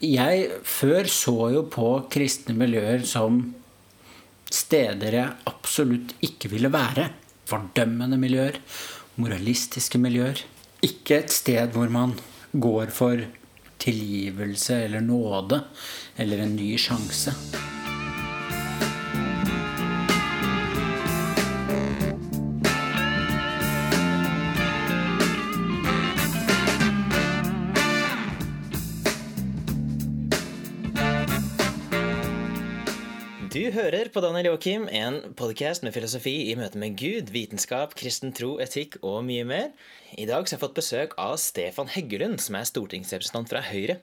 jeg før så jo på kristne miljøer som steder jeg absolutt ikke ville være. Fordømmende miljøer, moralistiske miljøer. Ikke et sted hvor man går for tilgivelse eller nåde eller en ny sjanse. På Daniel Joakim, en podkast med filosofi i møte med Gud, vitenskap, kristen tro, etikk og mye mer. I dag så har jeg fått besøk av Stefan Heggelund, som er stortingsrepresentant fra Høyre.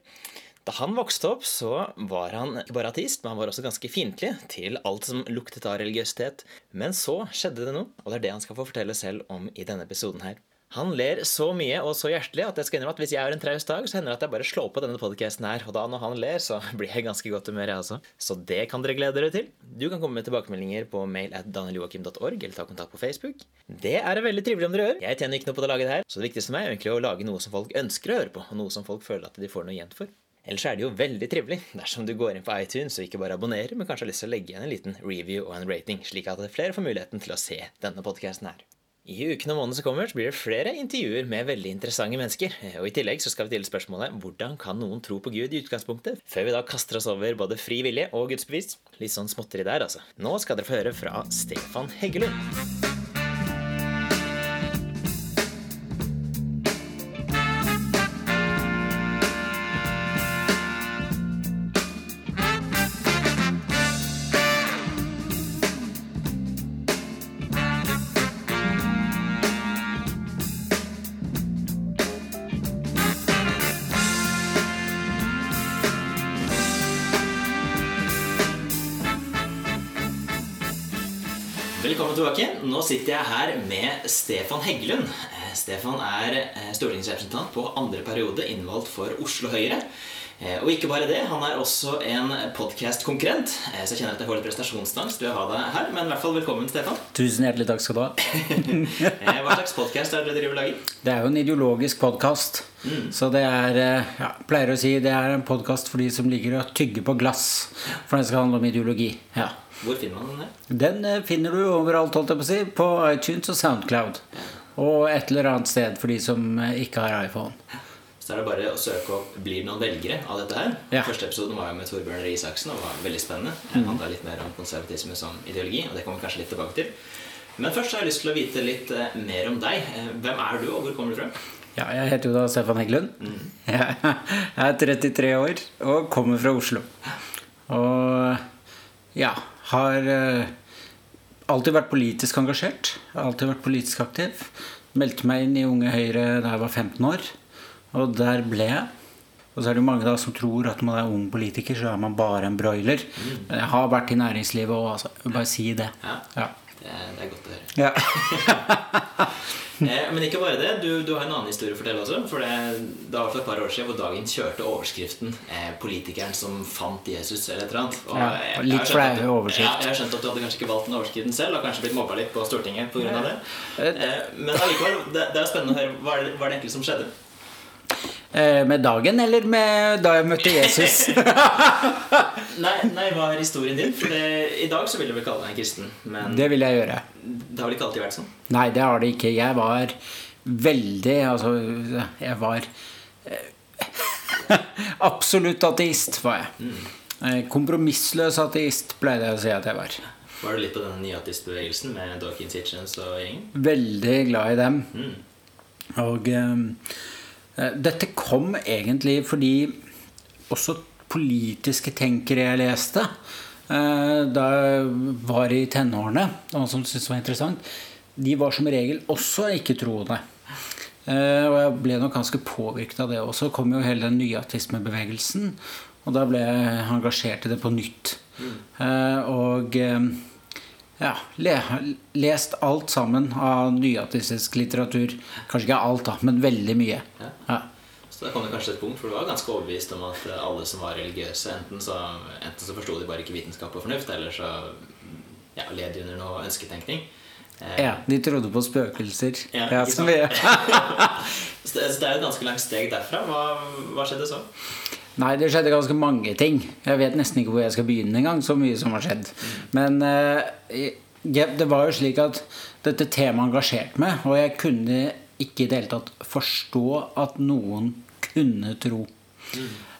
Da han vokste opp, så var han ikke bare ateist, men han var også ganske fiendtlig til alt som luktet av religiøsitet. Men så skjedde det noe, og det er det han skal få fortelle selv om i denne episoden her. Han ler så mye og så hjertelig at jeg skal innrømme at hvis jeg har en traust dag, så hender det at jeg bare slår på denne podcasten her. Og da når han ler, så blir jeg ganske godt humør, jeg også. Så det kan dere glede dere til. Du kan komme med tilbakemeldinger på mail at danieljoakim.org, eller ta kontakt på Facebook. Det er det veldig trivelig om dere gjør. Jeg tjener ikke noe på å lage det her, så det viktigste for meg er egentlig å lage noe som folk ønsker å høre på, og noe som folk føler at de får noe igjen for. Ellers er det jo veldig trivelig dersom du går inn på iTunes og ikke bare abonnerer, men kanskje har lyst til å legge igjen en liten review og en rating, slik at flere får muligheten til å se denne podkasten her. I ukene og månedene som kommer, så blir det flere intervjuer med veldig interessante mennesker. Og I tillegg så skal vi stille spørsmålet hvordan kan noen tro på Gud i utgangspunktet, før vi da kaster oss over både fri vilje og gudsbevis. Litt sånn småtteri der, altså. Nå skal dere få høre fra Stefan Heggelund. Sitter jeg her med Stefan Heggelund. Eh, Stefan er eh, stortingsrepresentant på andre periode innvalgt for Oslo Høyre. Eh, Og ikke bare det, han er også en podkast-konkurrent. Så jeg kjenner at jeg får litt prestasjonsangst ved å ha deg her. Men i hvert fall velkommen, Stefan. Tusen hjertelig takk skal du ha. Hva slags podkast er det dere driver og lager? Det er jo en ideologisk podkast. Så det er ja, pleier å si det er en podkast for de som ligger og tygger på glass. For det skal handle om ideologi. Ja. Hvor finner man den Der? Den eh, finner du overalt, holdt jeg på å si. På iTunes og Soundcloud. Og et eller annet sted for de som eh, ikke har iPhone. Så er det bare å søke opp 'Blir det noen velgere' av dette her. Ja. Første episoden var jo med Torbjørn Røe Isaksen og var veldig spennende. Han handla litt mer om konservatisme som ideologi, og det kommer vi kanskje litt tilbake til. Men først har jeg lyst til å vite litt eh, mer om deg. Hvem er du, og hvor kommer du fra? Ja, jeg heter jo da Stefan Heggelund. Jeg er 33 år og kommer fra Oslo. Og ja, har eh, alltid vært politisk engasjert. Alltid vært politisk aktiv. Meldte meg inn i Unge Høyre da jeg var 15 år, og der ble jeg. Og så er det jo mange da som tror at når man er ung politiker, så er man bare en broiler. Men jeg har vært i næringslivet òg, altså, bare si det. Ja. Ja. Det er, godt å høre. Ja. Eh, men ikke bare det. Du, du har en annen historie å fortelle også. For det, det var for et par år siden hvor Dagen kjørte overskriften eh, 'Politikeren som fant Jesus' eller et eller annet. Og Ja, jeg- litt flau overskrift. Ja, jeg har skjønt at du hadde kanskje ikke valgt den overskriften selv, og kanskje blitt mobba litt på Stortinget pga. det. Eh, men allikevel, det, det er spennende å høre. Hva er det, hva er det egentlig som skjedde? Eh, Med dagen eller med da jeg møtte Jesus? Nei, nei, hva er historien din? For det, I dag så vil du vel kalle deg en kristen, men det, vil jeg gjøre. Det har vel ikke alltid vært sånn? Nei, det har det ikke. Jeg var veldig Altså, jeg var eh, Absolutt ateist, var jeg. Mm. Kompromissløs ateist, pleide jeg å si at jeg var. Var du litt på denne nyatistbevegelsen med Dawkins Hitchens og gjengen? Veldig glad i dem. Mm. Og eh, eh, dette kom egentlig fordi også politiske tenkere jeg leste eh, da jeg var i tenårene, noe som syntes var interessant, de var som regel også ikke-troende. Eh, og jeg ble nok ganske påvirket av det. også. så kom jo hele den nye atismebevegelsen. og da ble jeg engasjert i det på nytt. Eh, og eh, ja, le, lest alt sammen av nyatistisk litteratur. Kanskje ikke alt, da, men veldig mye. Ja. Ja. Så da kom det kanskje et punkt for du var ganske overbevist om at alle som var religiøse, enten så, enten så forsto de bare ikke vitenskap og fornuft, eller så ja, led de under noe ønsketenkning. Eh, ja, De trodde på spøkelser. Ja, Ja, Så det, så det er et ganske langt steg derfra. Hva, hva skjedde så? Nei, det skjedde ganske mange ting. Jeg vet nesten ikke hvor jeg skal begynne engang. Så mye som har skjedd. Men eh, det var jo slik at dette temaet engasjerte meg, og jeg kunne ikke i det hele tatt forstå at noen kunne tro.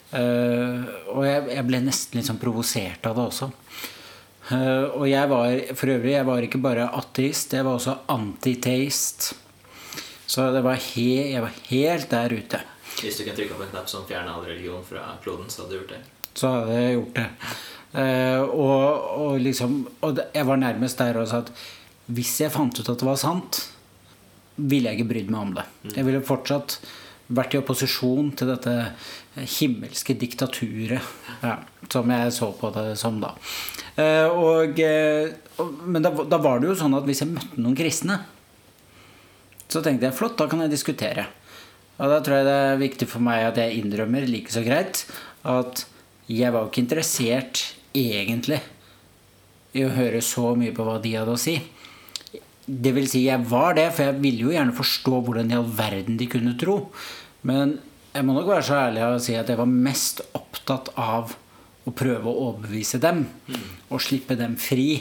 Uh, og jeg, jeg, ble nesten litt sånn provosert av det også. Uh, og jeg var for øvrig jeg var ikke bare ateist, jeg var også antiteist. Så var he, jeg var helt der ute. Hvis du kunne trykke på en knapp som fjerner all religion fra kloden, så hadde du gjort det? Så hadde jeg gjort det. Uh, og, og, liksom Og jeg var nærmest der og sa at hvis jeg fant ut at det var sant, ville jeg ikke brydd meg om det. Mm. Jeg ville fortsatt vært i opposisjon til dette himmelske diktaturet ja, som jeg så på det som da. Eh, og, og, men da, da, var det jo sånn at hvis jeg møtte noen kristne, så tenkte jeg flott, da kan jeg diskutere. Og da tror jeg det er viktig for meg at jeg innrømmer like så greit at jeg var ikke interessert egentlig i å høre så mye på hva de hadde å si. Det vil si, jeg var det, for jeg ville jo gjerne forstå hvordan i all verden de kunne tro. Men jeg må nok være så ærlig å si at jeg var mest opptatt av å prøve å overbevise dem. Mm. Og slippe dem fri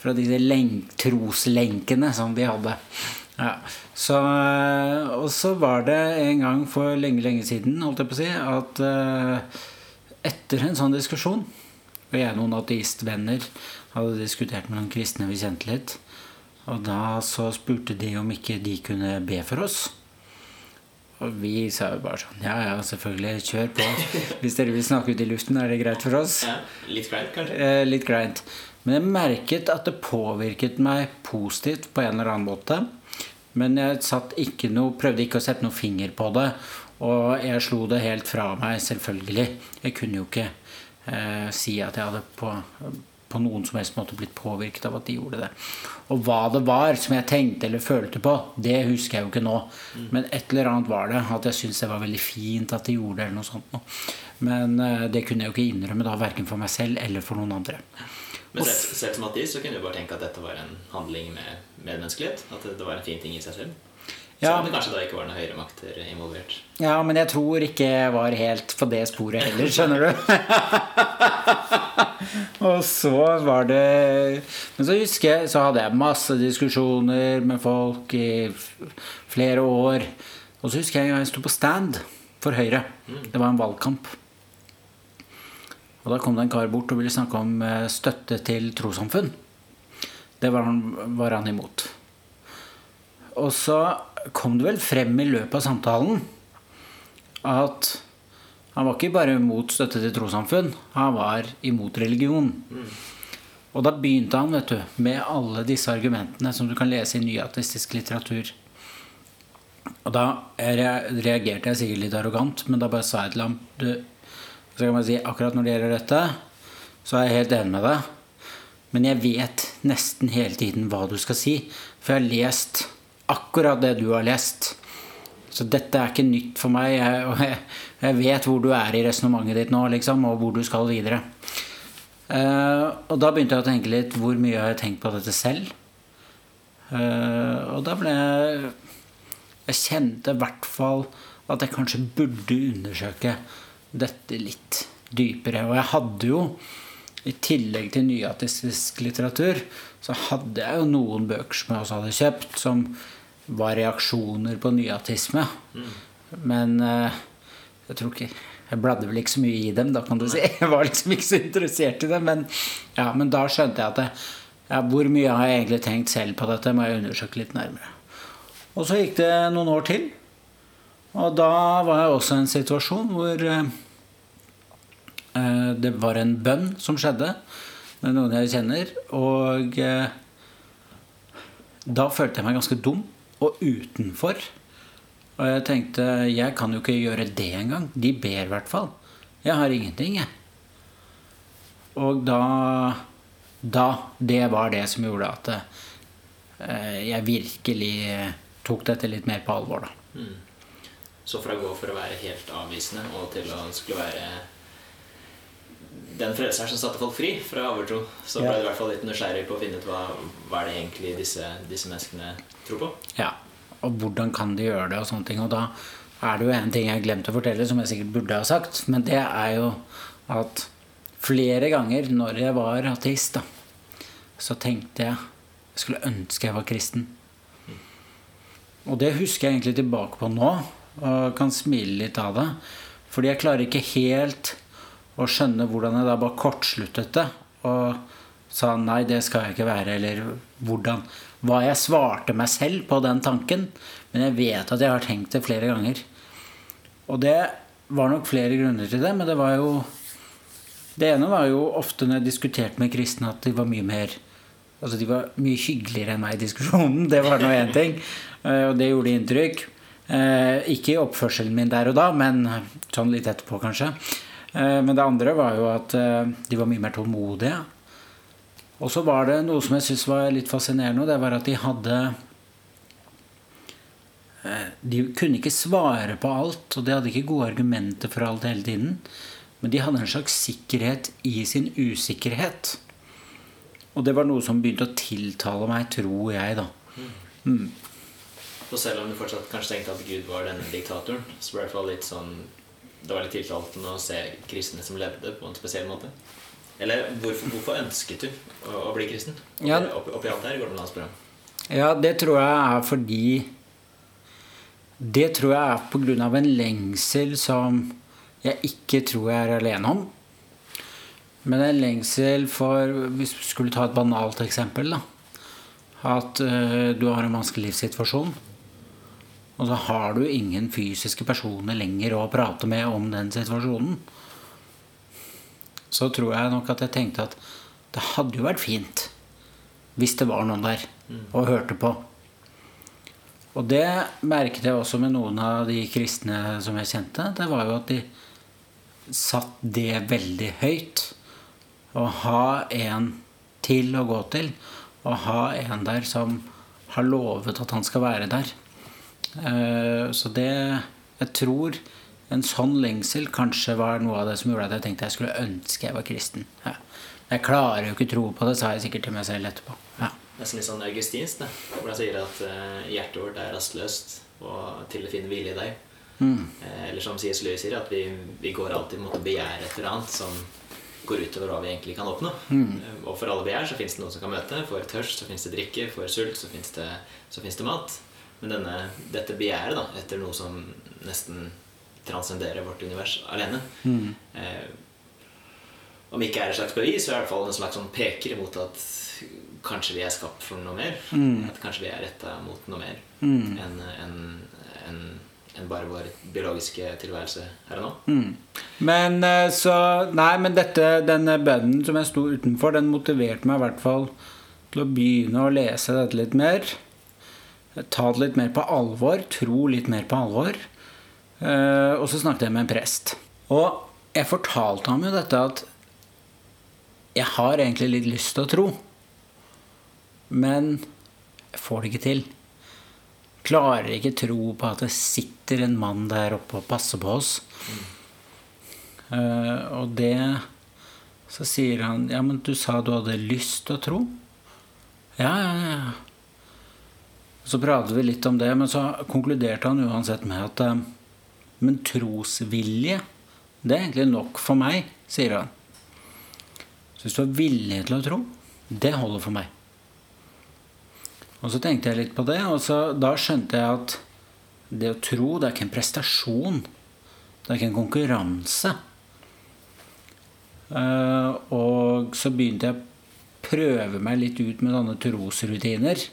fra disse troslenkene som de hadde. Ja. Så, og så var det en gang for lenge, lenge siden, holdt jeg på å si, at uh, etter en sånn diskusjon Og jeg og noen ateistvenner hadde diskutert med noen kristne vi kjente litt. Og da så spurte de om ikke de kunne be for oss. Og vi sa jo bare sånn Ja, ja, selvfølgelig. Kjør på. Hvis dere vil snakke ut i luften, er det greit for oss. Ja, litt greit, kanskje? Eh, litt greit. Men jeg merket at det påvirket meg positivt på en eller annen måte. Men jeg ikke noe, prøvde ikke å sette noen finger på det. Og jeg slo det helt fra meg, selvfølgelig. Jeg kunne jo ikke eh, si at jeg hadde på, på, noen som helst måte blitt påvirket av at de gjorde det. Og hva det var som jeg tenkte eller følte på, det husker jeg jo ikke nå. Men et eller annet var det. At jeg syntes det var veldig fint at de gjorde det. eller noe sånt. Men eh, det kunne jeg jo ikke innrømme da, verken for meg selv eller for noen andre. Men selv, selv som ateist så kunne du bare tenke at dette var en handling med medmenneskelighet? At det var en fin ting i seg selv? Ja. Selv om det kanskje da ikke var noen høyere makter involvert? Ja, men jeg tror ikke jeg var helt på det sporet heller, skjønner du. og så var det Men så husker jeg så hadde jeg masse diskusjoner med folk i flere år. Og så husker jeg jeg sto på stand for Høyre. Mm. Det var en valgkamp. Og da kom det en kar bort og ville snakke om eh, støtte til trossamfunn. Det var han, var han imot. Og så kom det vel frem i løpet av samtalen at han var ikke bare imot støtte til trossamfunn, han var imot religion. Mm. Og da begynte han vet du, med alle disse argumentene som du kan lese i nyatistisk litteratur. Og da reagerte jeg sikkert litt arrogant, men da bare sa jeg til ham du, så kan man si akkurat når det gjelder dette, så er jeg helt enig med deg. Men jeg vet nesten hele tiden hva du skal si. For jeg har lest akkurat det du har lest. Så dette er ikke nytt for meg. Jeg, og jeg, jeg vet hvor du er i resonnementet ditt nå, liksom, og hvor du skal videre. Uh, og da begynte jeg å tenke litt hvor mye har jeg tenkt på dette selv? Uh, og da ble jeg Jeg kjente i hvert fall at jeg kanskje burde undersøke dette litt dypere. Og jeg hadde jo, i tillegg til nyatistisk litteratur, så hadde jeg jo noen bøker som jeg også hadde kjøpt, som var reaksjoner på nyatisme. Mm. Men uh, jeg tror ikke Jeg bladde vel ikke så mye i dem, da, kan du si. Jeg var liksom ikke så interessert i det. Men, ja, men da skjønte jeg at det, ja, hvor mye har jeg egentlig tenkt selv på dette? Må jeg undersøke litt nærmere. Og så gikk det noen år til. Og da var jeg også i en situasjon hvor eh, det var en bønn som skjedde med noen jeg kjenner. Og eh, da følte jeg meg ganske dum og utenfor. Og jeg tenkte jeg kan jo ikke gjøre det engang. De ber i hvert fall. Jeg har ingenting, jeg. Og da Da Det var det som gjorde at eh, jeg virkelig tok dette litt mer på alvor, da. Mm. Så fra å gå for å være helt avvisende og til å skulle være den frelseren som satte folk fri fra overtro, så ble du i hvert fall litt nysgjerrig på å finne ut hva, hva er det egentlig disse, disse, menneskene tror på. Ja, og hvordan kan de gjøre det, og sånne ting. Og da, er det jo en ting jeg har glemt å fortelle, som jeg sikkert burde ha sagt. Men det er jo at flere ganger når jeg var ateist, da, så tenkte jeg jeg skulle ønske jeg var kristen. Og det husker jeg egentlig tilbake på nå, og kan smile litt av det. Fordi jeg klarer ikke helt å skjønne hvordan jeg da bare kortsluttet det. Og sa nei, det skal jeg ikke være, eller hvordan. Hva jeg svarte meg selv på den tanken. Men jeg vet at jeg har tenkt det flere ganger. Og det var nok flere grunner til det, men det var jo Det ene var jo ofte når jeg diskuterte med kristne, at de var mye mer Altså de var mye hyggeligere enn meg i diskusjonen. Det var nå én ting. Og det gjorde inntrykk. Ikke i oppførselen min der og da, men sånn litt etterpå, kanskje. Men det andre var jo at de var mye mer tålmodige. Og så var det noe som jeg syntes var litt fascinerende, og det var at de hadde De kunne ikke svare på alt, og de hadde ikke gode argumenter for alt hele tiden. Men de hadde en slags sikkerhet i sin usikkerhet. Og det var noe som begynte å tiltale meg, tror jeg, da. Mm. Og selv om du fortsatt kanskje tenkte at Gud var denne diktatoren, så var det i hvert fall litt sånn Det var litt tiltalende å se kristne som levde på en spesiell måte. Eller hvorfor, hvorfor ønsket du å, å bli kristen? Oppi, Ja. oppi, opp alt her går det an å spørre. Ja, det tror jeg er fordi Det tror jeg er på grunn av en lengsel som jeg ikke tror jeg er alene om. Men en lengsel for Hvis vi skulle ta et banalt eksempel, da. At uh, du har en vanskelig livssituasjon. Og så har du ingen fysiske personer lenger å prate med om den situasjonen. Så tror jeg nok at jeg tenkte at det hadde jo vært fint hvis det var noen der og hørte på. Og det merket jeg også med noen av de kristne som jeg kjente. Det var jo at de satt det veldig høyt. Å ha en til å gå til. Å ha en der som har lovet at han skal være der. Eh, Så det Jeg tror en sånn lengsel kanskje var noe av det som gjorde at jeg tenkte jeg skulle ønske jeg var kristen. Ja. Jeg klarer jo ikke tro på det, sa jeg sikkert til meg selv etterpå. Ja. Nesten litt sånn augustinsk, det. Hvor han sier at eh, hjertet vårt er rastløst og til å finne hvile i deg. Mm. eller som C.S. Lewis sier, at vi, vi går alltid mot å begjære et eller annet som går utover hva vi egentlig kan oppnå. Mm. Og for alle begjær så fins det noen som kan møte. For tørst så fins det drikke. For sult så fins det, så det mat. Men denne, dette begjæret da, etter noe som nesten transcenderer vårt univers alene eh, Om ikke er et slags bevis, så er det i hvert fall en slags sånn peker imot at kanskje vi er skapt for noe mer. At kanskje vi er retta mot noe mer enn en, en, en bare vår biologiske tilværelse her og nå. Men eh, så Nei, men dette, denne bønnen som jeg sto utenfor, den motiverte meg i hvert fall til å begynne å lese dette litt mer. Ta det litt mer på alvor. Tro litt mer på alvor. Eh, og så snakket jeg med en prest. Og jeg fortalte ham jo dette at jeg har egentlig litt lyst til å tro. Men jeg får det ikke til. Klarer ikke tro på at det sitter en mann der oppe og passer på oss. Eh, og det Så sier han Ja, men du sa du hadde lyst til å tro? Ja, ja, ja. Så pratet vi litt om det, men så konkluderte han uansett med at eh, Men trosvilje, det er egentlig nok for meg, sier han. Så hvis du er villig til å tro, det holder for meg. Og så tenkte jeg litt på det, og så, da skjønte jeg at det å tro, det er ikke en prestasjon. Det er ikke en konkurranse. Eh, og så begynte jeg å prøve meg litt ut med sånne trosrutiner.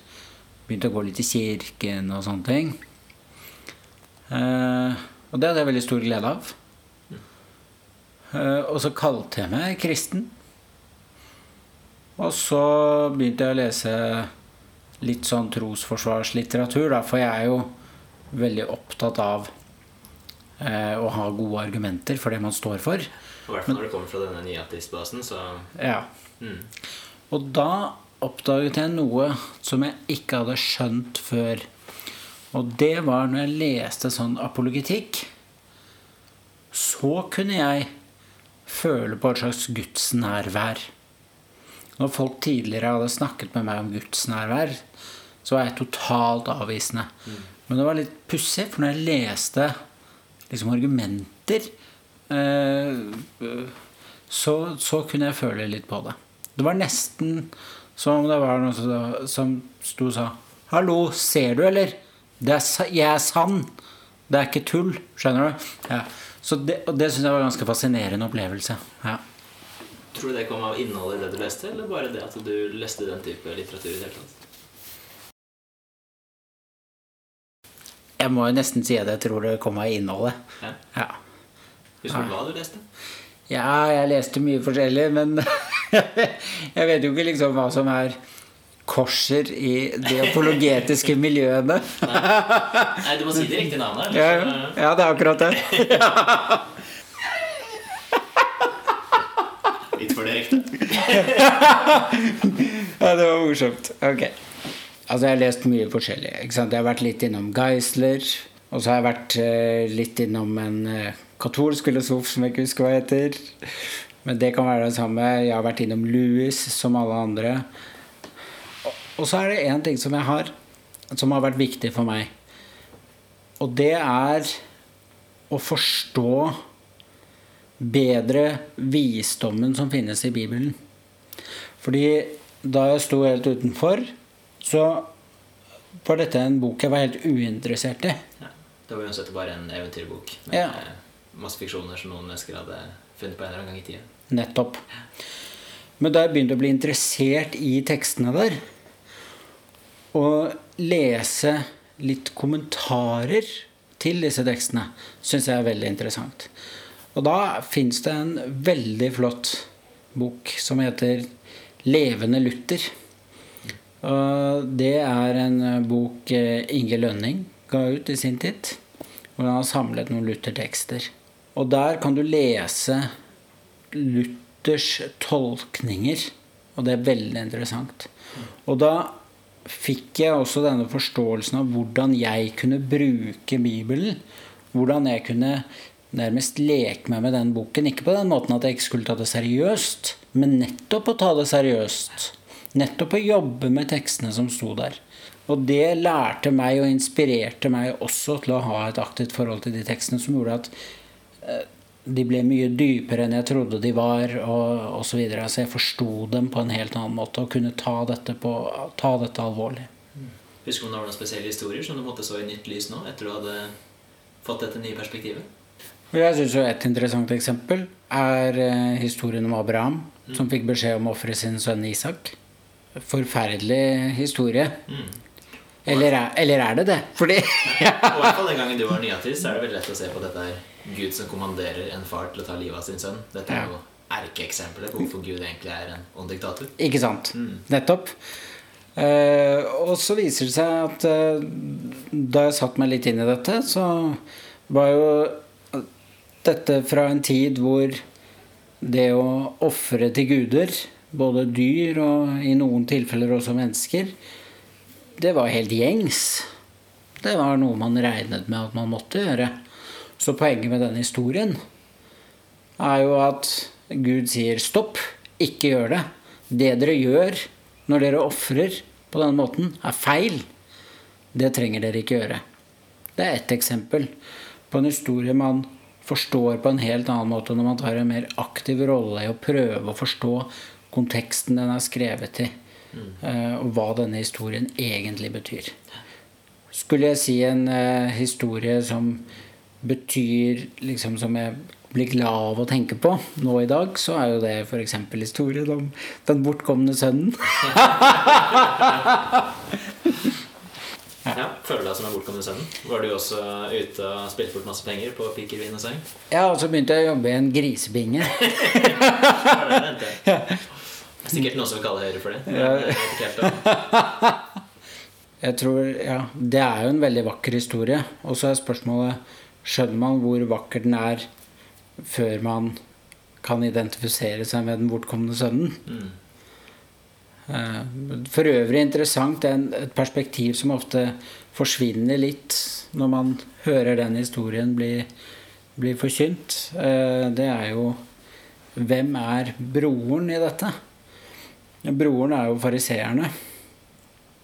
Begynte å gå litt i kirken og sånne ting. Eh, og det hadde jeg veldig stor glede av. Eh, og så kalte jeg meg kristen. Og så begynte jeg å lese litt sånn trosforsvarslitteratur, da, for jeg er jo veldig opptatt av eh, å ha gode argumenter for det man står for. I hvert fall når det kommer fra denne nyatistbasen, så Ja. mm. Og da oppdaget jeg noe som jeg ikke hadde skjønt før. Og det var når jeg leste sånn apologetikk. Så kunne jeg føle på et slags gudsnærvær. Når folk tidligere hadde snakket med meg om gudsnærvær, så var jeg totalt avvisende. Men det var litt pussig, for når jeg leste liksom argumenter, eh, så, så kunne jeg føle litt på det. Det var nesten som om det var noen som- som sto og sa 'Hallo, ser du, eller? Det er, jeg er sann. Det er ikke tull.' Skjønner du? Ja. Så det, og det syns jeg var en ganske fascinerende opplevelse. Ja. Tror du det kom av innholdet i det du leste, eller bare det at du leste den type litteratur i det hele tatt? Jeg må jo nesten si at jeg tror det kom av innholdet. Ja. Ja. Husker du hva du leste? Ja, jeg leste mye forskjellig, men jeg vet jo ikke liksom hva som er korser i de apologetiske miljøene. Nei, du må si det riktige navnet. Ja, ja, det er akkurat det. Litt for direkte. Ja, det var morsomt. Ok. Altså, jeg har lest mye forskjellig. Jeg har vært litt innom Geisler. Og så har jeg vært eh, litt innom en eh, katolsk filosof som jeg ikke husker hva heter. Men det kan være det samme. Jeg har vært innom Louis, som alle andre. Og, så er det én ting som jeg har, som har vært viktig for meg. Og det er å forstå bedre visdommen som finnes i Bibelen. Fordi da jeg sto helt utenfor, så var dette en bok jeg var helt uinteressert i. Ja. Det var uansett bare en eventyrbok med Ja. masse fiksjoner som noen mennesker hadde funnet på en eller annen gang i tida. Nettopp. Men da jeg begynte å bli interessert i tekstene der, og lese litt kommentarer til disse tekstene, syns jeg er veldig interessant. Og da fins det en veldig flott bok som heter 'Levende Luther'. Det er en bok eh, Inge Lønning ga ut i sin tid. Hvor han har samlet noen Luther-tekster. Og der kan du lese Luthers tolkninger. Og det er veldig interessant. Og da fikk jeg også denne forståelsen av hvordan jeg kunne bruke Bibelen. Hvordan jeg kunne nærmest leke meg med den boken. Ikke på den måten at jeg ikke skulle ta det seriøst, men nettopp å ta det seriøst. Nettopp å jobbe med tekstene som sto der. Og det lærte meg og inspirerte meg også til å ha et aktivt forhold til de tekstene, som gjorde at eh, de ble mye dypere enn jeg trodde de var, og osv. Så, videre. så jeg forsto dem på en helt annen måte og kunne ta dette, på, ta dette alvorlig. Husker du om det var noen spesielle historier som du måtte så i nytt lys nå, etter du hadde fått dette nye perspektivet? Jeg synes jo Et interessant eksempel er eh, historien om Abraham, som fikk beskjed om å ofre sin sønn Isak. Forferdelig historie. Mm. Eller er, eller er det det? Fordi i hvert fall den gangen du var nyateist, er det veldig lett å se på dette her Gud som kommanderer en far til å ta livet av sin sønn. Dette er jo erkeeksempelet på hvorfor Gud egentlig er en ond diktator. Ikke sant? Nettopp. Eh, og så viser det seg at eh, da jeg satte meg litt inn i dette, så var jo dette fra en tid hvor det å ofre til guder, både dyr og i noen tilfeller også mennesker, det var helt gjengs. Det var noe man regnet med at man måtte gjøre. Så poenget med denne historien er jo at Gud sier stopp, ikke gjør det. Det dere gjør når dere ofrer på denne måten, er feil. Det trenger dere ikke gjøre. Det er ett eksempel på en historie man forstår på en helt annen måte når man tar en mer aktiv rolle i å prøve å forstå konteksten den er skrevet i, eh, og hva denne historien egentlig betyr. Skulle jeg si en eh, historie som betyr liksom som jeg blir glad av å tenke på nå i dag, så er jo det f.eks. historien om den bortkomne sønnen. Ja, Føler du deg som den bortkomne sønnen? Var du også ute og spilte bort masse penger på piker, vin og seng? Ja, og så begynte jeg å jobbe i en grisebinge. ja. er? Sikkert noen som vil kalle Høyre for det. om. Jeg tror, ja, Det er jo en veldig vakker historie. Og så er spørsmålet skjønner man hvor vakker den er før man kan identifisere seg med den bortkomne sønnen. Mm. Eh, For øvrig interessant, det er et perspektiv som ofte forsvinner litt når man hører den historien bli, bli forkynt. Eh, Det er jo Hvem er broren i dette? Broren er jo fariseerne.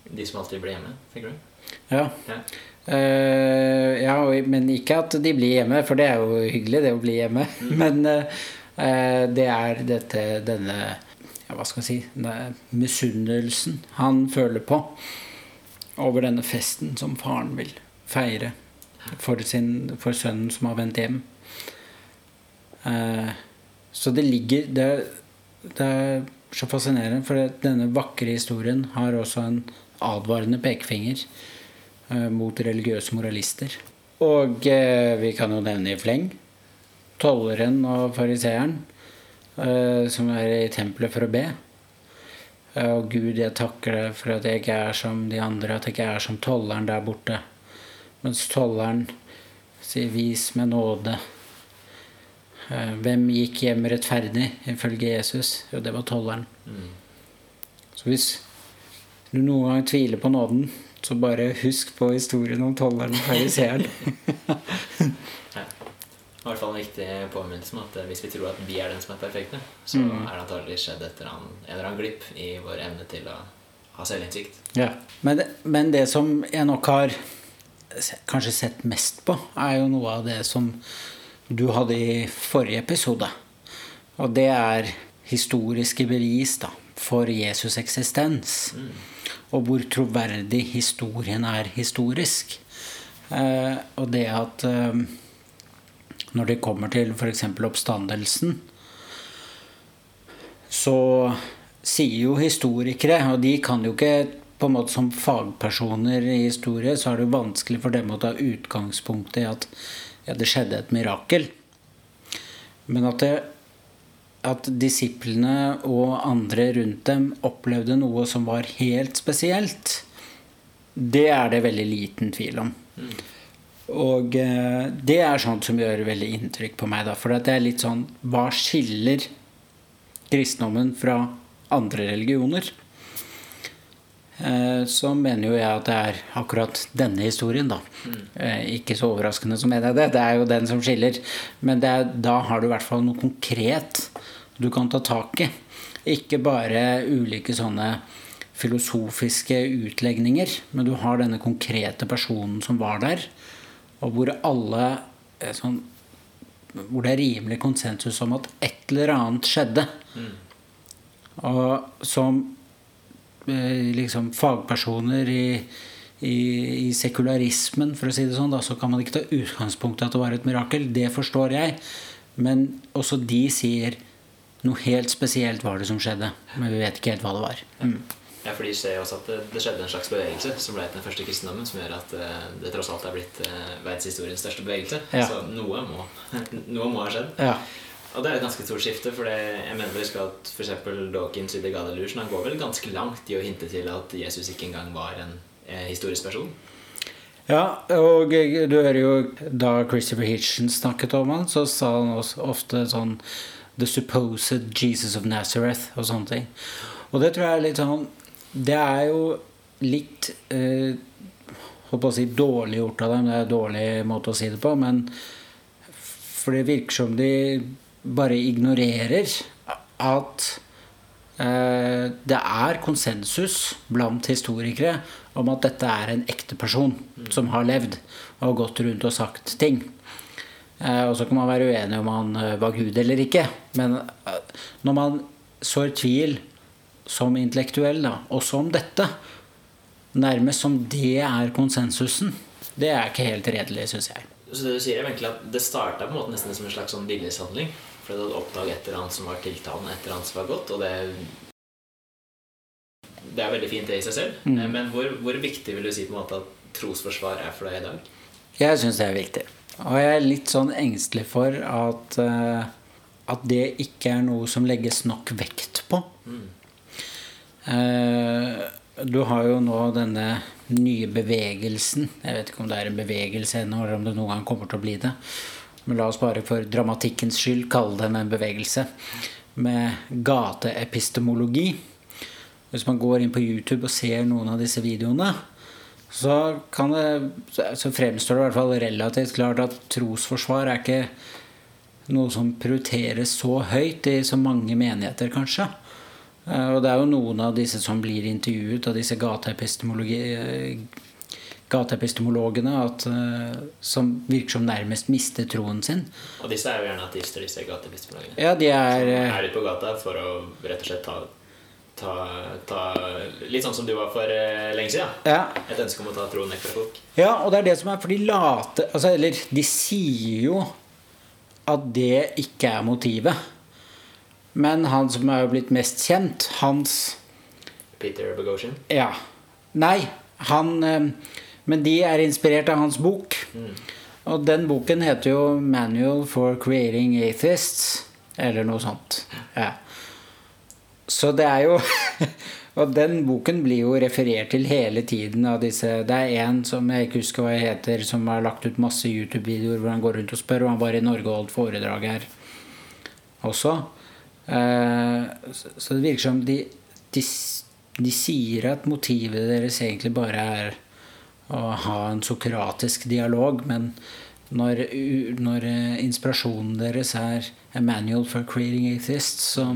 De som alltid blir hjemme, tenker du? Ja. Ja. Eh, ja, men ikke at de blir hjemme, for det er jo hyggelig, det å bli hjemme. Mm. Men uh, det er dette, denne ja, hva skal jeg si misunnelsen han føler på over denne festen som faren vil feire for, sin, for sønnen som har vendt hjem. Så det ligger det, det, er så fascinerende, for denne vakre historien har også en advarende pekefinger Eh, mot religiøse moralister. Og eh, vi kan jo nevne i fleng tolleren og fariseeren eh, som er i tempelet for å be. Og Gud, jeg takker deg for at jeg ikke er som de andre, at jeg ikke er som tolleren der borte. Mens tolleren sier 'vis med nåde'. Hvem gikk hjem rettferdig, ifølge Jesus? Jo, det var tolleren. Mm. Så hvis du noen gang tviler på nåden, så bare husk på historien om tolleren og fariseeren. ja. I hvert fall en viktig påminnelse om at eh, hvis vi tror at vi er den som er perfekte, så mm. er det antagelig skjedd et eller annet, en eller annen glipp i vår evne til å ha selvinnsikt. Ja. Men, men, det som jeg nok har kanskje sett mest på, er jo noe av det som du hadde i forrige episode. Og det er historiske bevis da, for Jesus' eksistens. Mm og hvor troverdig historien er historisk. Eh, og det at eh, når det kommer til f.eks. oppstandelsen, så sier jo historikere, og de kan jo ikke på en måte som fagpersoner i historie, så er det jo vanskelig for dem å ta utgangspunkt i at ja, det skjedde et mirakel. Men at det at disiplene og andre rundt dem opplevde noe som var helt spesielt, det er det veldig liten tvil om. Mm. Og eh, det er sånt som gjør veldig inntrykk på meg. Da, for det er litt sånn Hva skiller kristendommen fra andre religioner? Eh, så mener jo jeg at det er akkurat denne historien, da. Mm. Eh, ikke så overraskende så mener jeg det. Det er jo den som skiller. Men er, da har du i hvert fall noe konkret du kan ta tak i. Ikke bare ulike sånne filosofiske utlegninger, men du har denne konkrete personen som var der, og hvor alle sånn, Hvor det er rimelig konsensus om at et eller annet skjedde. Mm. Og som eh, liksom fagpersoner i, i, i, sekularismen, for å si det sånn, da, så kan man ikke ta utgangspunkt i at det var et mirakel. Det forstår jeg. Men også de sier noe helt spesielt var det som skjedde, men vi vet ikke helt hva det var. Mm. Ja, for de ser også at det, det, skjedde en slags bevegelse som ble til den første kristendommen, som gjør at uh, det tross alt er blitt uh, verdenshistoriens største bevegelse. Ja. Så noe må, noe må, ha skjedd. Ja. Og det er et ganske stort skifte, for jeg mener vel at f.eks. Dawkins i The God Illusion han går vel ganske langt i å hinte til at Jesus ikke engang var en eh, historisk person. Ja, og du hører jo da Christopher Hitchens snakket om han, så sa han også ofte sånn The Supposed Jesus of Nazareth og sånne ting. Og det tror jeg er litt sånn Det er jo litt eh, Holdt på å si dårlig gjort av dem. Det er en dårlig måte å si det på. Men for det virker som de bare ignorerer at eh, det er konsensus blant historikere om at dette er en ekte person som har levd og gått rundt og sagt ting. Eh, og så kan man være uenig om han eh, var Gud eller ikke. Men eh, når man sår tvil som intellektuell, da, også om dette, nærmest som det er konsensusen, det er ikke helt redelig, syns jeg. Så det du sier er egentlig at det starta nesten som en slags sånn viljeshandling? For du hadde oppdaget et eller annet som var tiltalende, et eller annet som var godt, og det det er veldig fint det i seg selv. Mm. Men hvor, hvor, viktig vil du si på en måte at trosforsvar er for deg i dag? Jeg syns det er viktig. Og jeg er litt sånn engstelig for at, uh, at det ikke er noe som legges nok vekt på. Mm. Uh, du har jo nå denne nye bevegelsen. Jeg vet ikke om det er en bevegelse ennå, eller om det noen gang kommer til å bli det. Men la oss bare for dramatikkens skyld kalle den en bevegelse. Med gateepistemologi. Hvis man går inn på YouTube og ser noen av disse videoene, så, det, så fremstår det i hvert fall relativt klart at trosforsvar er ikke noe som prioriteres så høyt i så mange menigheter, kanskje. Eh, og det er jo noen av disse som blir intervjuet av disse gateepistemologene at, eh, som virker som nærmest mister troen sin. Og disse er jo gjerne ateister, disse gateepistemologene. Ja, de er Som eh, er ute på gata for å rett og slett ta, ta, ta Litt sånn som du var for eh, lenge siden. ja, Et ønske om å ta troen vekk fra folk. ja, og det er det som er For de late altså, Eller de sier jo at det ikke er motivet. Men han som er blitt mest kjent, hans Peter Bogosian. Ja. Nei, han Men de er inspirert av hans bok. Og den boken heter jo 'Manual for Creating Atheists'. Eller noe sånt. Ja. Så det er jo Og den boken blir jo referert til hele tiden av disse Det er en som jeg ikke husker hva jeg heter, som har lagt ut masse YouTube-videoer hvor han går rundt og spør. Og han var i Norge og holdt foredrag her også. Eh, så det virker som de, de, de sier at motivet deres egentlig bare er å ha en sokratisk dialog, men når, når eh, inspirasjonen deres er a manual for creating atheists, så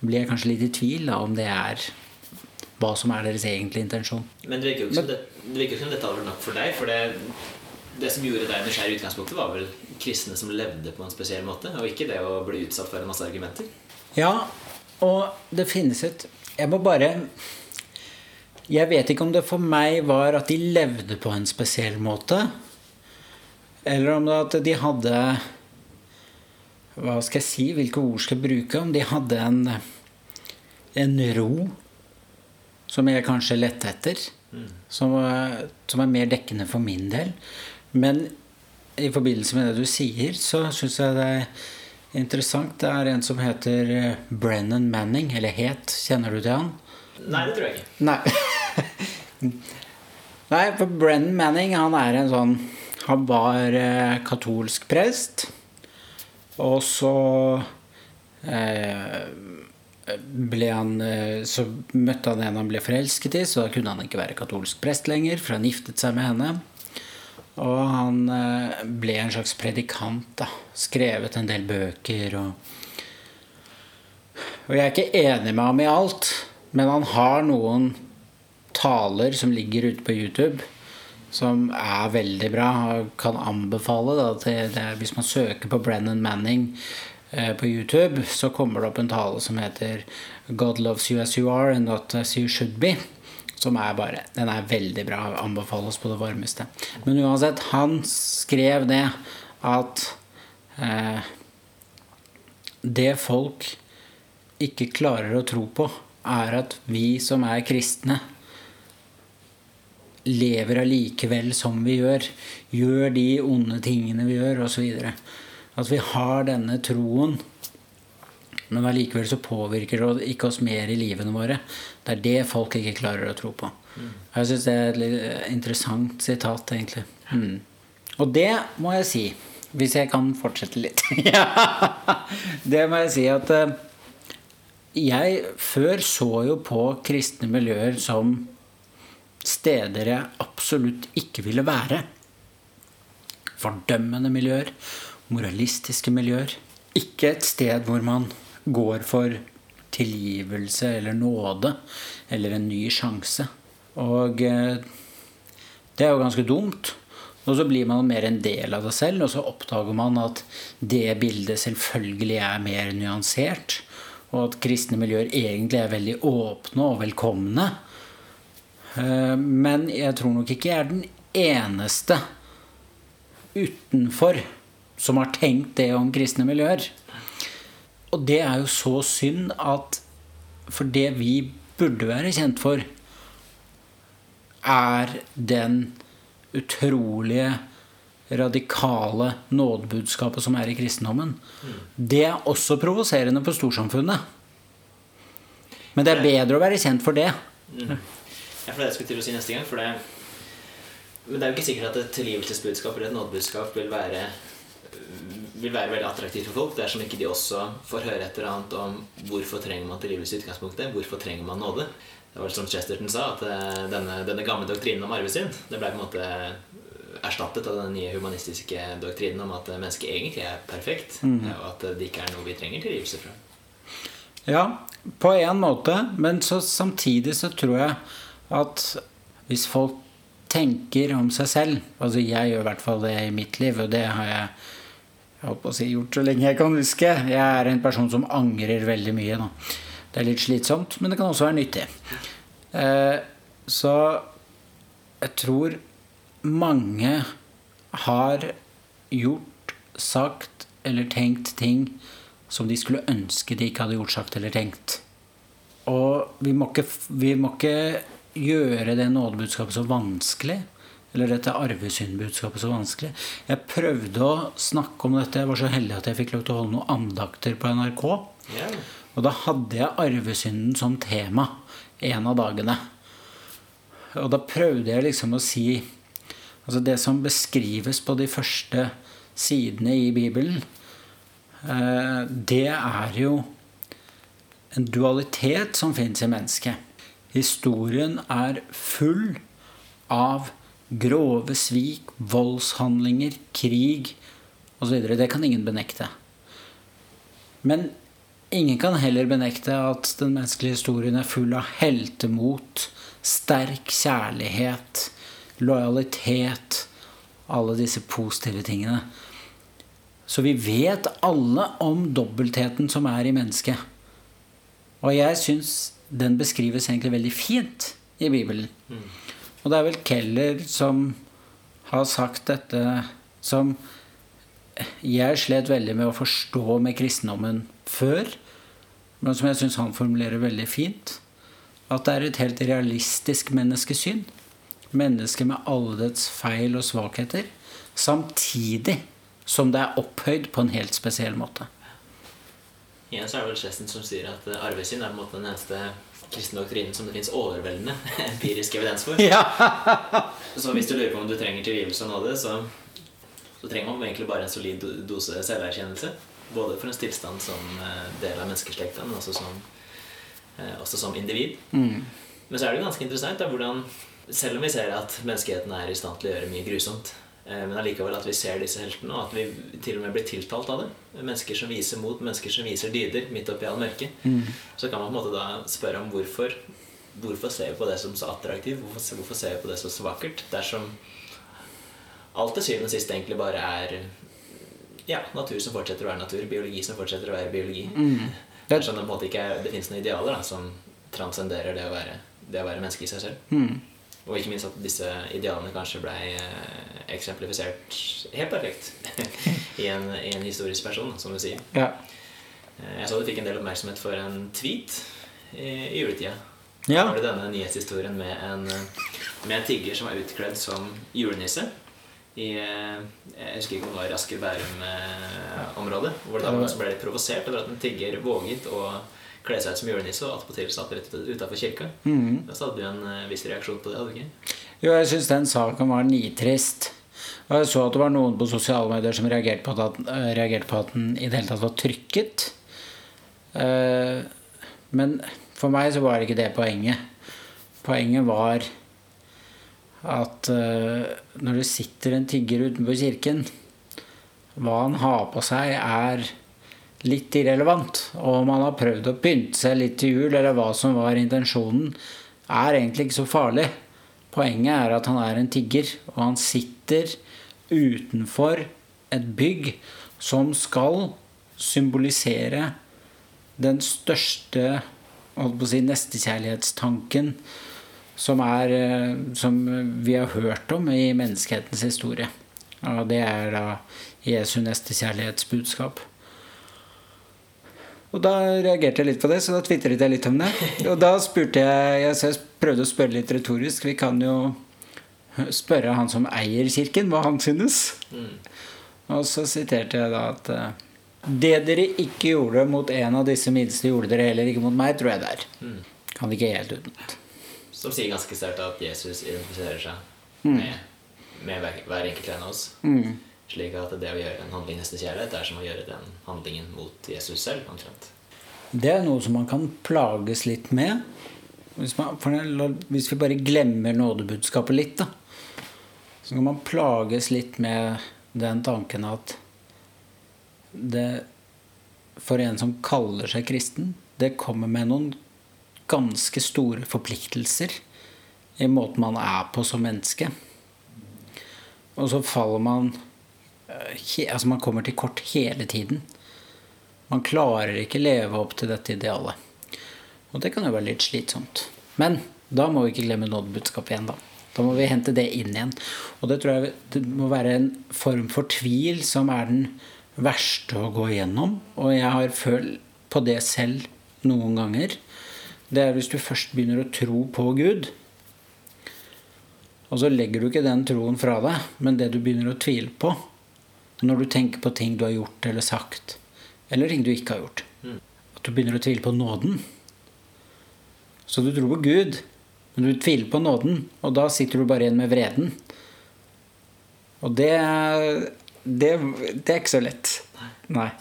blir jeg kanskje litt i tvil da, om det er hva som er deres egentlige intensjon. Men det virker jo ikke som, det, det virker som dette hadde vært nok for deg. For det, det som gjorde deg nysgjerrig i utgangspunktet, var vel kristne som levde på en spesiell måte, og ikke det å bli utsatt for en masse argumenter. Ja, og det finnes et Jeg må bare Jeg vet ikke om det for meg var at de levde på en spesiell måte, eller om det at de hadde Hva skal jeg si? Hvilke ord skal jeg bruke? Om de hadde en en ro som jeg kanskje lette etter. Som, som er mer dekkende for min del. Men i forbindelse med det du sier, så syns jeg det er interessant. Det er en som heter eh, Brennan Manning, eller het. Kjenner du til han? Nei, det tror jeg ikke. Nei. Nei, for Brennan Manning, han er en sånn Han var eh, katolsk prest. Og så eh, ble han eh, Så møtte han en han ble forelsket i, så da kunne han ikke være katolsk prest lenger, for han giftet seg med henne. Og han eh, ble en slags predikant, da. Skrevet en del bøker og Og jeg er ikke enig med ham i alt, men han har noen taler som ligger ute på YouTube, som er veldig bra. Jeg kan anbefale da, til det, Hvis man søker på Brennan Manning eh, på YouTube, så kommer det opp en tale som heter 'God loves you as you are and not as you should be'. Som er bare Den er veldig bra. Anbefales på det varmeste. Men uansett, han skrev det at eh, det folk ikke klarer å tro på, er at vi som er kristne, lever allikevel som vi gjør. Gjør de onde tingene vi gjør, osv. At vi har denne troen, men allikevel så påvirker det ikke oss mer i livene våre. Det er det folk ikke klarer å tro på. Jeg syns det er et litt interessant sitat, egentlig. Mm. Og det må jeg si, hvis jeg kan fortsette litt Ja, Det må jeg si at eh, jeg før så jo på kristne miljøer som steder jeg absolutt ikke ville være. Fordømmende miljøer, moralistiske miljøer. Ikke et sted hvor man går for tilgivelse eller nåde eller en ny sjanse. Og eh, det er jo ganske dumt. Og så blir man mer en del av det selv, og så oppdager man at det bildet selvfølgelig er mer nyansert. Og at kristne miljøer egentlig er veldig åpne og velkomne. Eh, Men jeg tror nok ikke jeg er den eneste utenfor som har tenkt det om kristne miljøer. Og det er jo så synd at For det vi burde være kjent for, er den utrolige radikale nådebudskapet som er i kristendommen. Det er også provoserende for storsamfunnet. Men det er bedre å være kjent for det. Ja, for det jeg skulle til å si neste gang. For det, men det er jo ikke sikkert at et tilgivelsesbudskap eller et nådebudskap vil være vil være veldig attraktivt for folk dersom ikke de også får høre et eller annet om hvorfor trenger man tilgivelse i utgangspunktet. Hvorfor trenger man nåde? Det var vel som Chesterton sa, at eh, denne, denne gamle doktrinen om arvesynd det ble på en måte erstattet av den nye humanistiske doktrinen om at mennesket egentlig er perfekt, og at det ikke er noe vi trenger tilgivelse fra. Ja, på en måte. Men så samtidig så tror jeg at hvis folk tenker om seg selv Altså jeg gjør i hvert fall det i mitt liv, og det har jeg jeg si gjort så lenge jeg kan huske. Jeg er en person som angrer veldig mye. Nå. Det er litt slitsomt, men det kan også være nyttig. Eh, så jeg tror mange har gjort, sagt eller tenkt ting som de skulle ønske de ikke hadde gjort, sagt eller tenkt. Og vi må ikke, vi må ikke gjøre det nådebudskapet så vanskelig eller dette arvesyndbudskapet så vanskelig. Jeg prøvde å snakke om dette. Jeg var så heldig at jeg fikk lov til å holde noen andakter på NRK. Yeah. Og da hadde jeg arvesynden som tema en av dagene. Og da prøvde jeg liksom å si Altså det som beskrives på de første sidene i Bibelen, eh, det er jo en dualitet som fins i mennesket. Historien er full av grove svik, voldshandlinger, krig osv. Det kan ingen benekte. Men ingen kan heller benekte at den menneskelige historien er full av heltemot, sterk kjærlighet, lojalitet Alle disse positive tingene. Så vi vet alle om dobbeltheten som er i mennesket. Og jeg syns den beskrives egentlig veldig fint i Bibelen. Og det er vel Keller som har sagt dette som jeg slet veldig med å forstå med kristendommen før, men som jeg syns han formulerer veldig fint. At det er et helt realistisk menneskesyn. Mennesket med alle dets feil og svakheter. Samtidig som det er opphøyd på en helt spesiell måte. Igjen så er det vel Chesten som sier at eh, arvesynd er på en måte den eneste kristne doktrinen som det fins overveldende empirisk evidens for. Ja. Så hvis du lurer på om du trenger tilgivelse og nåde, så, så trenger man egentlig bare en solid dose selverkjennelse. Både for en stillstand som eh, del av menneskeslekta, men også som, eh, også som individ. Mm. Men så er det jo ganske interessant da, hvordan Selv om vi ser at menneskeheten er i stand til å gjøre mye grusomt, eh, men allikevel at vi ser disse heltene, og at vi til og med blir tiltalt av det. Mennesker som viser mot, mennesker som viser dyder midt oppi all mørket. Så kan man på en måte da spørre om hvorfor Hvorfor ser vi på det som så attraktivt? Hvorfor, hvorfor ser vi på det som så vakkert? Dersom alt til syvende og sist egentlig bare er ja, natur som fortsetter å være natur, biologi som fortsetter å være biologi. Det- Dersom det ikke er, det fins noen idealer da, som transcenderer det å være, det å være menneske i seg selv. Mm. Og ikke minst at disse idealene kanskje ble eh, eksemplifisert helt perfekt i, en, i en historisk person, som du sier. Ja. Eh, Jeg så du fikk en del oppmerksomhet for en tweet i, i juletida. Ja. Da var det denne nyhetshistorien med en, med en tigger som var utkledd som julenisse. I, eh, jeg husker ikke om det var Asker Bærum-området. Hvor det da ble litt provosert over at en tigger våget å kle seg ut som julenisse og attpåtil satt rett utafor kirka. Mm. Da hadde du en eh, viss reaksjon på det, hadde du ikke? Jo, jeg syns den saken var nitrist. Og jeg så at det var noen på sosiale medier som reagerte på at, eh, reagerte på at den i det hele tatt var trykket. Eh, Men for meg så var ikke det poenget. Poenget var at når det sitter en tigger utenfor kirken, hva han har på seg, er litt irrelevant. Og om han har prøvd å pynte seg litt til jul, eller hva som var intensjonen, er egentlig ikke så farlig. Poenget er at han er en tigger, og han sitter utenfor et bygg som skal symbolisere den største holdt på å si, nestekjærlighetstanken som, er, eh, som vi har hørt om i menneskehetens historie. Og det er da Jesu nestekjærlighetsbudskap. Og da reagerte jeg litt på det, så da tvitret jeg litt om det. Og da spurte jeg Jeg, prøvde å spørre litt retorisk. Vi kan jo spørre han som eier kirken, hva han synes. Og så siterte jeg da at eh, Det dere ikke gjorde mot en av disse minste, gjorde dere heller ikke mot meg, tror jeg det er. Kan ikke helt utenat. Som sier ganske sterkt at Jesus identifiserer seg Mm. med, med hver, hver enkelt en av oss. Slik at det å gjøre en handling neste kjærlighet er som å gjøre den handlingen mot Jesus selv. omtrent. Det er noe som man kan plages litt med. Hvis, man, hvis vi bare glemmer nådebudskapet litt, da, så kan man plages litt med den tanken at det For en som kaller seg kristen, det kommer med noen ganske store forpliktelser i måten man er på som menneske. Og så faller man Altså man kommer til kort hele tiden. Man klarer ikke leve opp til dette idealet. Og det kan jo være litt slitsomt. Men da må vi ikke glemme nådebudskapet igjen, da. Da må vi hente det inn igjen. Og det tror jeg det må være en form for tvil som er den verste å gå igjennom. Og jeg har følt på det selv noen ganger. Det er hvis du først begynner å tro på Gud, og så legger du ikke den troen fra deg, men det du begynner å tvile på når du tenker på ting du har gjort eller sagt, eller ting du ikke har gjort. At du begynner å tvile på nåden. Så du tror på Gud, men du tviler på nåden, og da sitter du bare igjen med vreden. Og det, det, det er ikke så lett. Nei.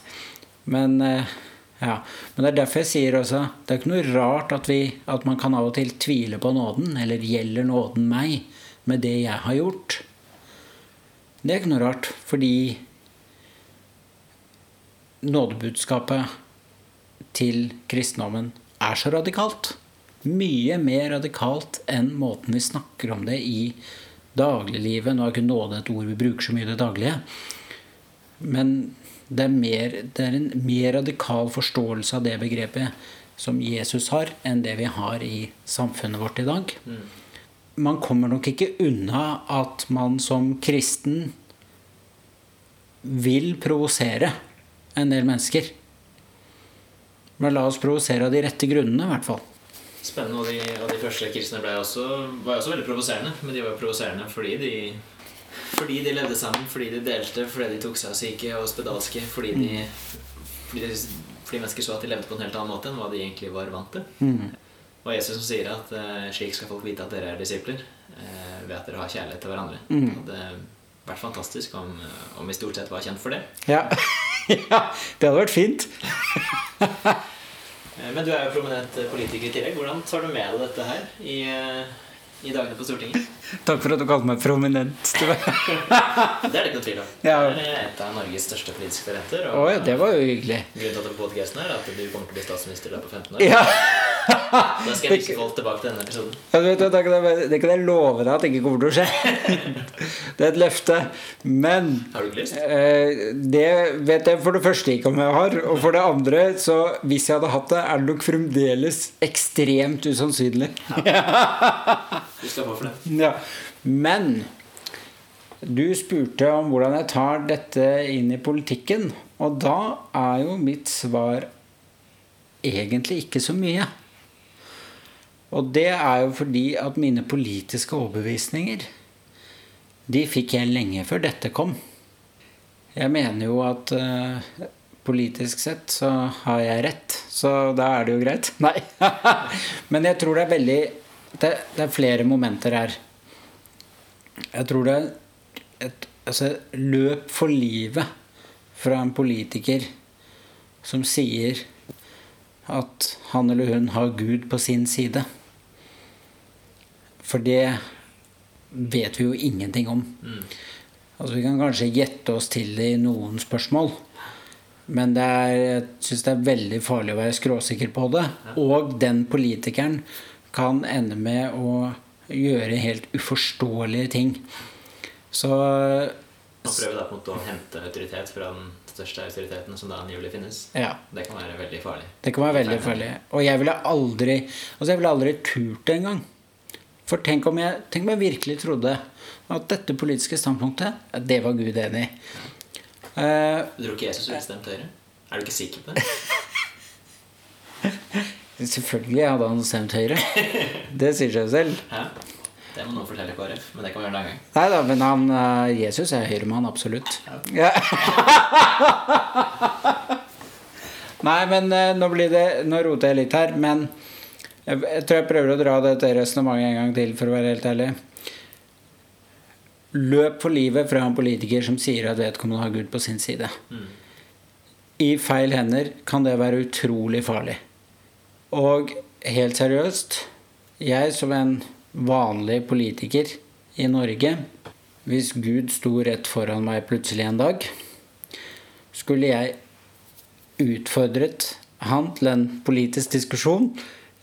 Men eh, ja. Men det er derfor jeg sier også Det er ikke noe rart at, vi, at man kan av og til tvile på nåden. Eller gjelder nåden meg med det jeg har gjort? Det er ikke noe rart, fordi nådebudskapet til kristendommen er så radikalt. Mye mer radikalt enn måten vi snakker om det i dagliglivet. Nå er ikke nåde et ord vi bruker så mye i det daglige. Men det er, mer, det er en mer radikal forståelse av det begrepet som Jesus har, enn det vi har i samfunnet vårt i dag. Mm. Man kommer nok ikke unna at man som kristen vil provosere en del mennesker. Men la oss provosere av de rette grunnene, i hvert fall. Spennende. Og de, og de første kristne ble også, var også veldig provoserende. Men de var provoserende fordi de fordi de levde sammen, fordi de delte, fordi de tok seg av syke og spedalske. Fordi, de, fordi, de, fordi, mennesker så at de levde på en helt annen måte enn hva de egentlig var vant til. Mm. Og Jesus som sier at uh, slik skal folk vite at dere er disipler, uh, ved at dere har kjærlighet til hverandre. Mm. Det hadde vært fantastisk om, om, vi stort sett var kjent for det. Ja, ja det hadde vært fint. Men du er jo prominent politiker i tillegg. Hvordan tar du med deg dette her i i dagene på Stortinget. Takk for at du kalte meg prominent. det er det ikke noe tvil om. Ja. Det er et av Norges største politiske talenter. Og oh, ja, det var jo hyggelig. Grunnen til at du på podcasten er at du kommer til å bli statsminister der på 15 år. Ja. Da skal jeg vise folk tilbake til denne episoden. Ja, vet, det, kan jeg, jeg love deg at det ikke kommer til å skje. det er et løfte. Men Har du ikke lyst? Eh, det vet jeg for det første ikke om jeg har. Og for det andre, så hvis jeg hadde hatt det, er det nok fremdeles ekstremt usannsynlig. Ja. Du skal få for det. Ja. Men du spurte om hvordan jeg tar dette inn i politikken. Og da er jo mitt svar egentlig ikke så mye. Og det er jo fordi at mine politiske overbevisninger de fikk jeg lenge før dette kom. Jeg mener jo at uh, politisk sett så har jeg rett, så da er det jo greit. Nei. Men jeg tror det er veldig det, det, er flere momenter her. Jeg tror det er et altså, løp for livet fra en politiker som sier at han eller hun har Gud på sin side. For det vet vi jo ingenting om. Mm. Altså Vi kan kanskje gjette oss til det i noen spørsmål. Men det er, jeg syns det er veldig farlig å være skråsikker på det. Og den politikeren kan ende med å gjøre helt uforståelige ting. Så Man prøver da på en måte å hente autoritet fra den største autoriteten som da angivelig finnes. Ja. Det kan være veldig farlig. Det kan være veldig farlig. Og jeg ville aldri Altså jeg ville aldri turt det engang. For tenk om, jeg, tenk om jeg virkelig trodde at dette politiske standpunktet, det var Gud enig i. Uh, du tror ikke Jesus ville stemt Høyre? Er du ikke sikker på det? Selvfølgelig hadde han stemt Høyre. Det sier seg selv. Ja. Det må noen fortelle KrF, men det kan vi gjøre en annen gang. Nei da, men han, uh, Jesus er høyremann, absolutt. Ja. Nei, men uh, nå blir det Nå roter jeg litt her, men jeg, jeg tror jeg prøver å dra dette resonnementet en gang til, for å være helt ærlig. Løp for livet fra en politiker som sier at vedkommende har Gud på sin side. Mm. I feil hender kan det være utrolig farlig. Og helt seriøst, jeg som en vanlig politiker i Norge Hvis Gud sto rett foran meg plutselig en dag, skulle jeg utfordret han til en politisk diskusjon,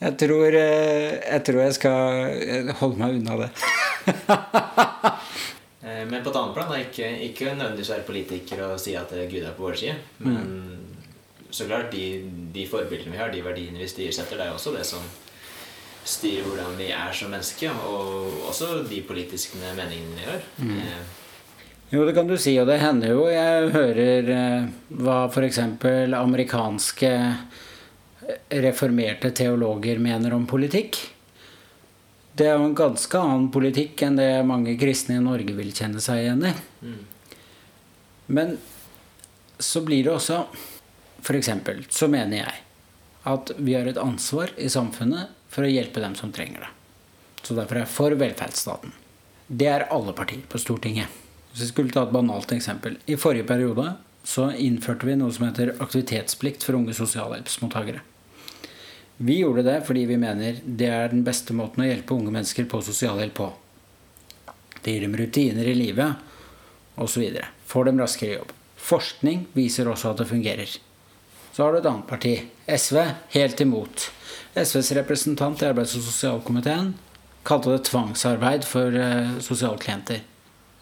Jeg tror, eh, jeg tror jeg skal holde meg unna det. Eh, men på et annet plan, da, ikke, ikke nødvendigvis være politiker og si at Gud er på vår side. Men mm. så klart, de, de forbildene vi har, de verdiene vi styresetter, det er også det som styrer hvordan vi er som mennesker. Og også de politiske meningene vi har. Mm. Eh. Jo, det kan du si, og det hender jo jeg hører eh, hva f.eks. amerikanske reformerte teologer mener om politikk. Det er jo en ganske annen politikk enn det mange kristne i Norge vil kjenne seg igjen i. Men så blir det også F.eks. så mener jeg at vi har et ansvar i samfunnet for å hjelpe dem som trenger det. Så derfor er jeg for velferdsstaten. Det er alle partier på Stortinget. Hvis vi skulle ta et banalt eksempel. I forrige periode så innførte vi noe som heter aktivitetsplikt for unge sosialhjelpsmottakere. Vi gjorde det fordi vi mener det er den beste måten å hjelpe unge mennesker på sosialhjelp på. Det gir dem rutiner i livet osv. Får dem raskere jobb. Forskning viser også at det fungerer. Så har du et annet parti, SV, helt imot. SVs representant i arbeids- og sosialkomiteen kalte det tvangsarbeid for uh, sosialklienter.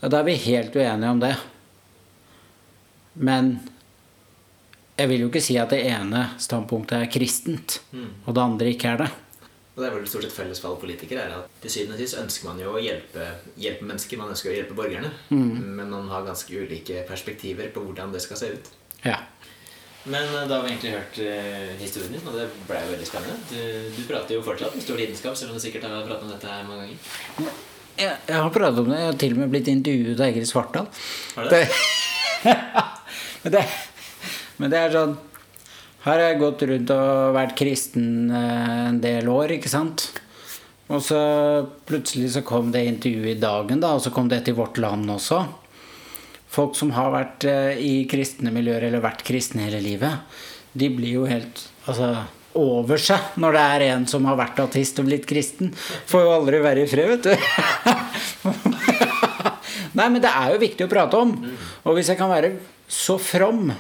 Da er vi helt uenige om det. Men jeg vil jo ikke si at det ene standpunktet er kristent, mm. og det andre ikke er det. Og det er vel stort sett felles for alle politikere er at til syvende og sist ønsker man jo å hjelpe, hjelpe, mennesker. Man ønsker å hjelpe borgerne. Mm. Men man har ganske ulike perspektiver på hvordan det skal se ut. Ja. Men eh, da har vi egentlig hørt uh, historien din, og det ble jo veldig spennende. Du, du, prater jo fortsatt med stor lidenskap, selv om du sikkert har pratet om dette her mange ganger. Jeg, jeg har pratet om det. Jeg har til og med blitt intervjuet av Egil Svartdal. Har du det? det, det men det er sånn Her har jeg gått rundt og vært kristen eh, en del år, ikke sant? Og så plutselig så kom det intervjuet i Dagen, da, og så kom det til Vårt Land også. Folk som har vært eh, i kristne miljøer, eller vært kristne hele livet, de blir jo helt altså, over seg når det er en som har vært ateist og blitt kristen. Får jo aldri være i fred, vet du. Nei, men det er jo viktig å prate om. Og hvis jeg kan være så from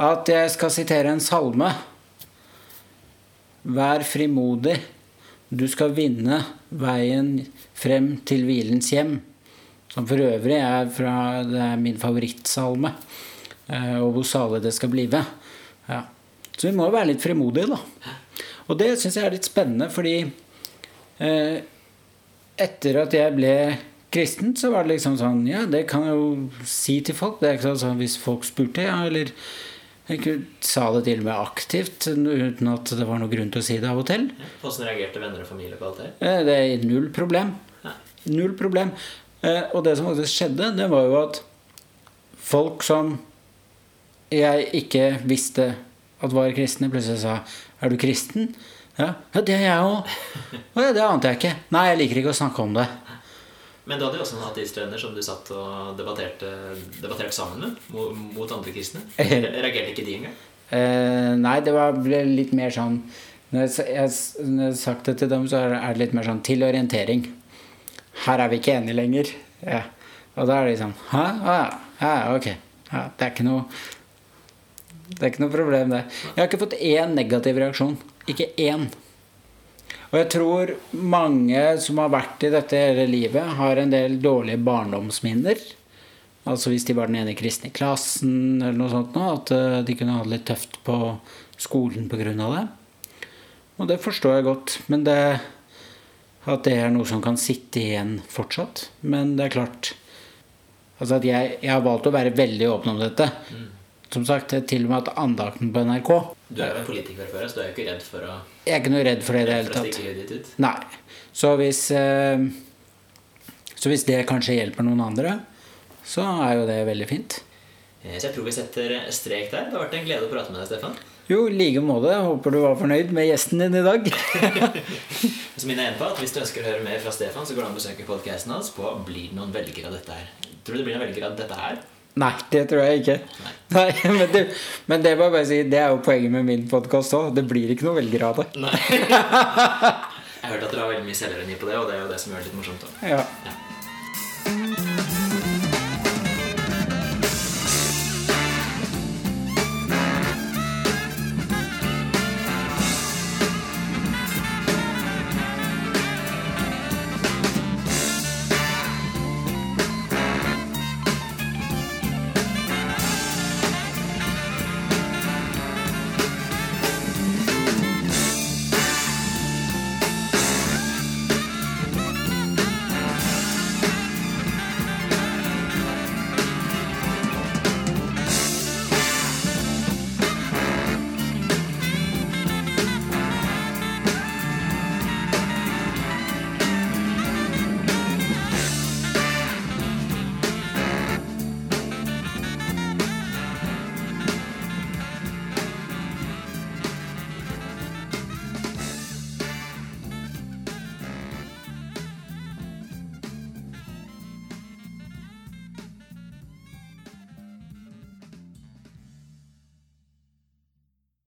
at jeg skal sitere en salme. Vær frimodig, du skal vinne veien frem til hvilens hjem. Som for øvrig er, fra, det er min favorittsalme. Eh, og hvor salig det skal blive. Ja. Så vi må jo være litt frimodige, da. Og det syns jeg er litt spennende, fordi eh, etter at jeg ble kristen, så var det liksom sånn Ja, det kan jeg jo si til folk. Det er ikke sånn Hvis folk spurte, ja, eller jeg sa det til og med aktivt, uten at det var noe grunn til å si det av og til. Hvordan reagerte venner og familie på alt det? Eh, det er null problem. Null problem. Eh, og det som faktisk skjedde, det var jo at folk som jeg ikke visste at var kristne, plutselig sa 'Er du kristen?' Ja, det er jeg òg. Det ante jeg ikke. Nei, jeg liker ikke å snakke om det. Men du hadde jo også en ateistvenner som du satt og debatterte, debatterte sammen med mot, mot andre kristne. Reagerte ikke de engang? Eh, nei, det var, ble litt mer sånn når jeg, jeg, når jeg sagt det til dem, så er det litt mer sånn til orientering. Her er vi ikke enige lenger. Ja. Og da er de sånn Hæ? Ah, ja, ok. Ja, det er ikke noe Det er ikke noe problem, det. Jeg har ikke fått én negativ reaksjon. Ikke én. Og jeg tror mange som har vært i dette hele livet, har en del dårlige barndomsminner. Altså hvis de var den ene kristne i klassen, eller noe sånt, at eh, de kunne ha det litt tøft på skolen pga. det. Og det forstår jeg godt. Men det, at det er noe som kan sitte igjen fortsatt. Men det er klart altså at jeg, jeg har valgt å være veldig åpen om dette. Som sagt, til og med at andakten på NRK Du er jo en politiker før, så du er jo ikke redd for å Jeg er ikke noe redd for det i det hele tatt. Nei. Så hvis, eh, så hvis det kanskje hjelper noen andre, så er jo det veldig fint. Eh, så jeg tror vi setter strek der. Det har vært en glede å prate med deg, Stefan. Jo, i like måte. Håper du var fornøyd med gjesten din i dag. så minner jeg på at Hvis du ønsker å høre mer fra Stefan, så går det an å besøke podkasten hans på Blir det noen velgere av dette her. Tror du det blir noen velgere av dette her? Nei, det tror jeg ikke. Nei. Men, det, men, det, si, det er jo poenget med min podkast òg. Det blir ikke noe velger av det. Nei. jeg har hørt at dere har veldig mye selvironi på det, og det er jo det som gjør det litt morsomt. Ja. ja.